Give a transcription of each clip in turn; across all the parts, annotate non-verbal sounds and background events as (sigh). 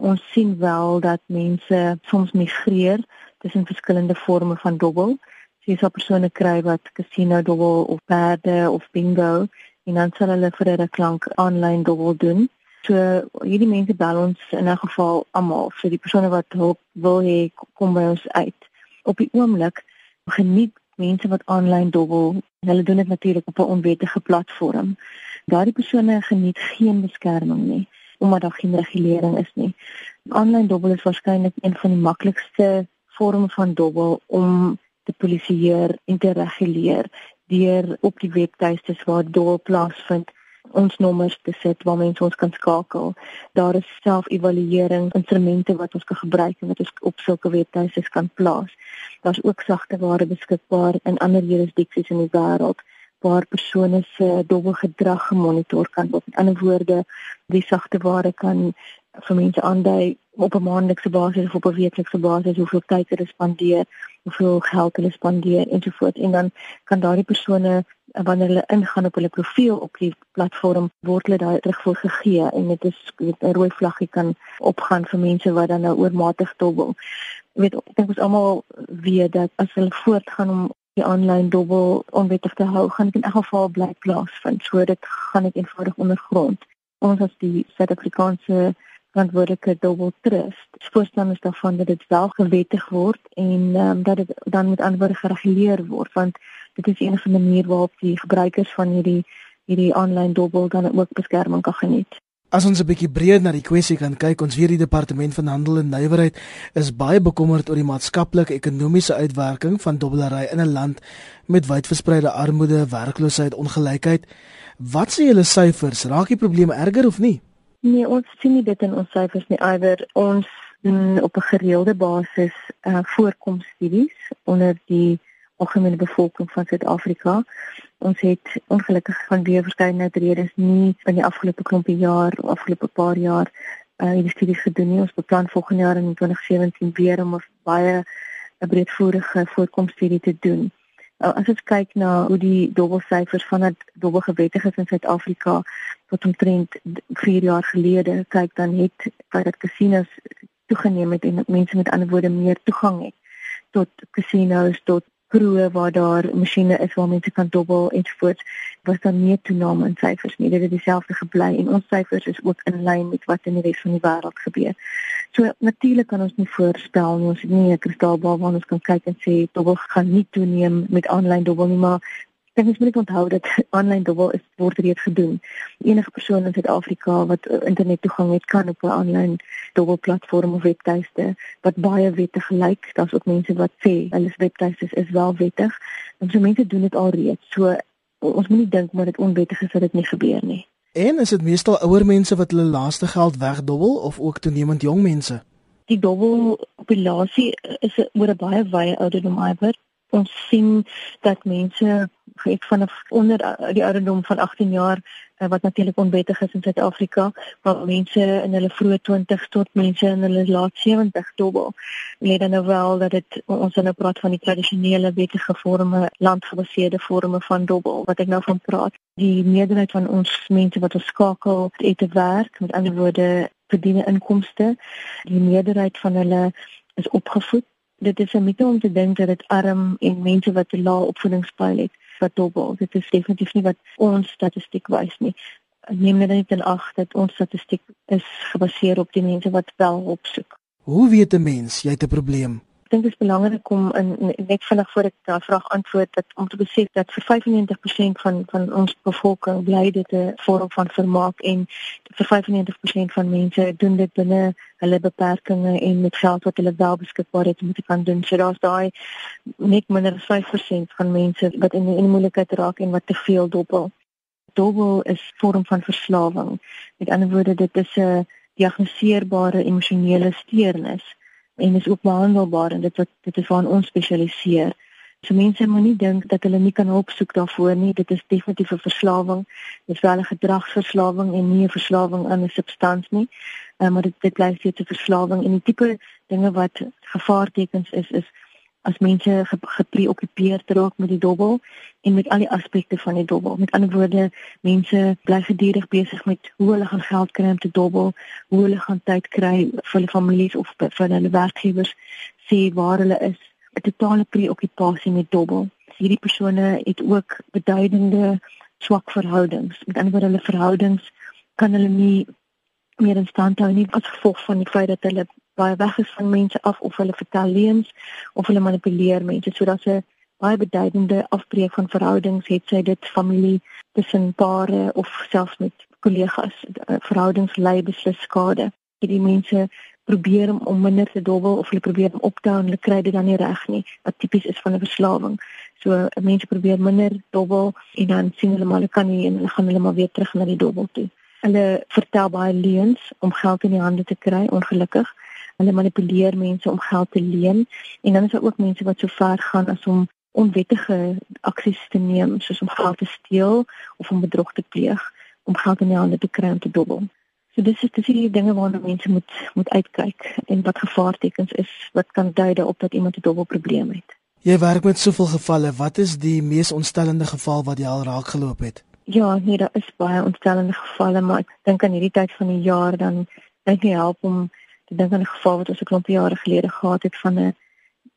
Ons sien wel dat mense soms migreer tussen verskillende forme van dobbel. Jy sal persone kry wat casino dobbel of perde of bingo en dan sal hulle vir 'n klank aanlyn dobbel doen. So hierdie mense bel ons in 'n geval almal vir die persone wat hulp wil hê kom by ons uit. Op die oomblik geniet mense wat aanlyn dobbel. Hulle doen dit natuurlik op 'n onwettige platform. Daardie persone geniet geen beskerming nie omdat daar geen regulering is nie. Aanlyn dobbel is waarskynlik een van die maklikste vorme van dobbel om te polisieer en te reguleer deur op die webtuistes waar dobbel plaasvind ons nommers te sit waar mense ons kan skakel. Daar is self-evaluering instrumente wat ons kan gebruik en wat ons op sulke webtuistes kan plaas. Daar's ook sagte ware beskikbaar in ander jurisdiksies in die wêreld waar persone se dobbelgedrag gemonitor kan word. Met ander woorde, die sagte ware kan vir mense aandui op 'n maandelikse basis of op 'n weeklikse basis hoeveel tyd hulle spandeer, hoeveel geld hulle spandeer ensovoorts en dan kan daardie persone wanneer hulle ingaan op hulle profiel op die platform word hulle daai terugvoer gegee en dit is 'n rooi vlaggie kan opgaan vir mense wat dan nou oormatig dobbel. Jy weet ek dink ons almal weet dat as hulle voortgaan om die aanlyn dobbel onwettig te hou, gaan in elk geval bly plaasvind. So dit gaan net eenvoudig ondergrond. Ons as die Suid-Afrikaanse verantwoordelike dobbel trust. Voorstanders daarvan dat dit wel gewettig word en um, dat dit dan met ander gereguleer word want dit is die maniere waarop die gebruikers van hierdie hierdie aanlyn dobbel dan ook beskerming kan geniet. As ons 'n bietjie breër na die kwessie kan kyk, ons weet die departement van handel en nywerheid is baie bekommerd oor die maatskaplike ekonomiese uitwerking van dobbelary in 'n land met wydverspreide armoede, werkloosheid, ongelykheid. Wat sê julle syfers? Raak die probleme erger of nie? Nee, ons sien nie dit in ons syfers nie. Eider ons doen op 'n gereelde basis uh voorkomstudies onder die algemene bevolking van Suid-Afrika. Ons het ongelukkig van weer verskeidenheid redes nie in die afgelope klompie jaar of afgelope paar jaar uh hierdie studies gedoen nie. Ons beplan volgende jaar in 2017 weer om 'n baie 'n breedvoerige voorkomstudie te doen. Uh, as ons kyk na hoe die dobbelsyfers van dit dobbelgewettig is in Suid-Afrika tot omtrent 4 jaar gelede kyk dan het baie dat casinos toegeneem het en mense met ander woorde meer toegang het tot casinos tot kroë waar daar masjiene is waar mense kan dobbel en voort was dan nie toename in syfers nie. Dit het dieselfde gebly en ons syfers is ook in lyn met wat in die res van die wêreld gebeur. So natuurlik kan ons nie voorspel nie. Ons het nie 'n kristalbal waar ons kan kyk en sê dobbel gaan nie toeneem met aanlyn dobbel nie maar Ek moet net onthou dat (laughs) aanlyn dobbel is word reeds gedoen. Enige persoon in Suid-Afrika wat internet toegang het kan op 'n aanlyn dobbelplatform of webtuiste wat baie wettig lyk. Daar's ook mense wat sê hulle webtuistes is wel wettig. En so mense doen dit al reeds. So ons moenie dink maar dit onwettig is dat dit nie gebeur nie. En is dit meestal ouer mense wat hulle laaste geld wegdobbel of ook toenemend jong mense? Die dobbelpopulasie is oor 'n baie wye ouderdom iwer. Ons sien dat mense het vanaf onder uh, die ouderdom van 18 jaar uh, wat natuurlik onwettig is in Suid-Afrika, waar mense in hulle vroeë 20s tot mense in hulle laat 70 dobbel. Let dan nou wel dat dit ons nou praat van die tradisionele wettige forme, landgebaseerde forme van dobbel wat ek nou van praat. Die meerderheid van ons mense wat ons skakel het te werk, met ander woorde verdien inkomste. Die meerderheid van hulle is opgevoed Dit is 'n mite om te dink dat dit arm en mense wat 'n lae opvoedingspyl het wat dobbel. Dit is definitief nie wat ons statistiek wys nie. Neem net in ag dat ons statistiek is gebaseer op die mense wat wel opsoek. Hoe weet 'n mens jy het 'n probleem? Dink dit is belangrik om in net vinnig voor ek daai vraag antwoord dat om te besef dat vir 95% van van ons bevolking bly dit 'n vorm van vermaak en vir 95% van mense doen dit binne hulle beperkings en met geld wat hulle wel beskikbaar het om te kan doen. So daar's daai net minder as 5% van mense wat in 'n moeilikheid raak en wat te veel dobbel. Dobbel is vorm van verslawing. Met ander woorde, dit is 'n diagnoseerbare emosionele steurnis en is ook behandelbaar en dit wat dit is waar ons spesialiseer. So mense moet nie dink dat hulle nie kan hulp soek daarvoor nie. Dit is definitief 'n verslawing. Dit is wel 'n gedragsverslawing en nie 'n verslawing aan 'n substansie nie uh, maar dit dit bly steeds 'n verslawing en die tipe dinge wat gevaartekens is is as mense gepreokkupeerd raak met die dobbel en met al die aspekte van die dobbel. Met ander woorde, mense bly gedurig besig met hoe hulle gaan geld kry om te dobbel, hoe hulle gaan tyd kry vir hulle families of vir hulle werkgewers, sê waar hulle is, 'n totale preokkupasie met dobbel. Hierdie persone het ook beduidende swak verhoudings. Met ander woorde, hulle verhoudings kan hulle nie meer in stand hou nie as gevolg van die feit dat hulle baie weg is van mense af of hulle vertel leuns of hulle manipuleer mense. Sodat sy baie beduidende afbreek van verhoudings het sy dit familie tussen pare of selfs met kollegas eh, verhoudings lei beslis skade hierdie mense probeer om, om minder te dobbel of hulle probeer om op te hou en hulle kry dit dan nie reg nie wat tipies is van 'n verslawing. So mense probeer minder dobbel en dan sien hulle maar hulle kan nie en hulle gaan hulle maar weer terug na die dobbel toe. Hulle vertel baie leuns om geld in die hande te kry ongelukkig hulle manipuleer mense om geld te leen en dan is daar ook mense wat so ver gaan as om onwettige aksies te neem soos om geld te steel of om bedrog te pleeg om geld in die hande te kry om te dobbel. So dis is dis die dinge waarna mense moet moet uitkyk en wat gevaartekens is wat kan dui daarop dat iemand 'n dobbelprobleem het. Jy werk met soveel gevalle, wat is die mees ontstellende geval wat jy al raak geloop het? Ja, nee, daar is baie ontstellende gevalle, maar ek dink aan hierdie tyd van die jaar dan dink ek help om Ek dink aan 'n geval wat ons 'n klompie jare gelede gehad het van 'n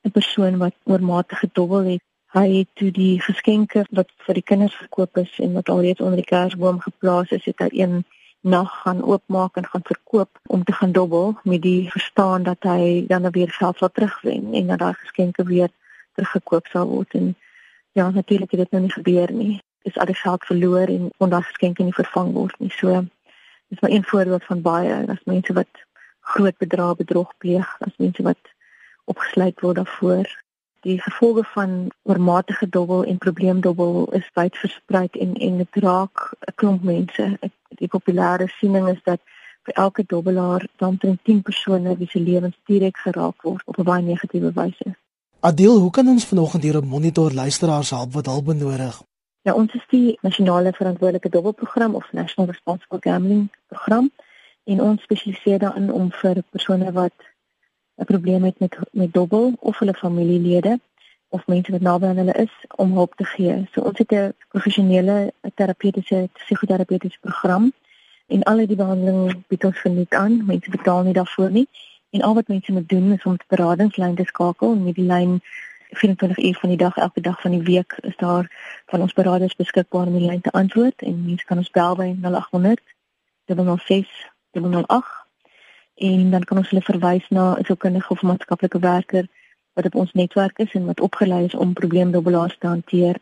'n persoon wat oormatig gedobbel het. Hy het toe die geskenke wat vir die kinders gekoop is en wat alreeds onder die kersboom geplaas is, het hy een nag gaan oopmaak en gaan verkoop om te gaan dobbel met die verstaan dat hy dan weer geld sal terugwen en dat daai geskenke weer teruggekoop sal word. En ja natuurlik het dit nou nie gebeur nie. Is al die geld verloor en ondag geskenke nie vervang word nie. So dis maar een voorbeeld van baie. As mense wat groot bedrae bedrog pleeg as mense wat opgesluit word daarvoor. Die gevolge van oormatige dobbel en probleemdobbel is wyd versprei en en dit raak 'n klomp mense. Die populêre siening is dat vir elke dobbelaar omtrent 10 persone wie se lewens direk geraak word op 'n baie negatiewe wyse. Adil, hoe kan ons vanoggend hier op monitor luisteraars help wat hulp benodig? Ja, ons is die nasionale verantwoordelike dobbelprogram of National Responsible Gambling program en ons spesialiseer daarin om vir persone wat 'n probleem het met met dobbel of hulle familielede of mense wat naby aan hulle is om hulp te gee. So ons het 'n professionele terapeutiese psigoterapeutiese program en al die behandeling bied ons verniet aan. Mense betaal nie daarvoor nie. En al wat mense moet doen is om 'n beradingslyn te skakel en met die lyn 24 uur van die dag elke dag van die week is daar van ons beraders beskikbaar om die lyn te antwoord en mense kan ons bel by 0800 006 008 en dan kan ons hulle verwys na 'n sielkundige of maatskaplike werker wat op ons netwerk is en wat opgelei is om probleemdobbelaars te hanteer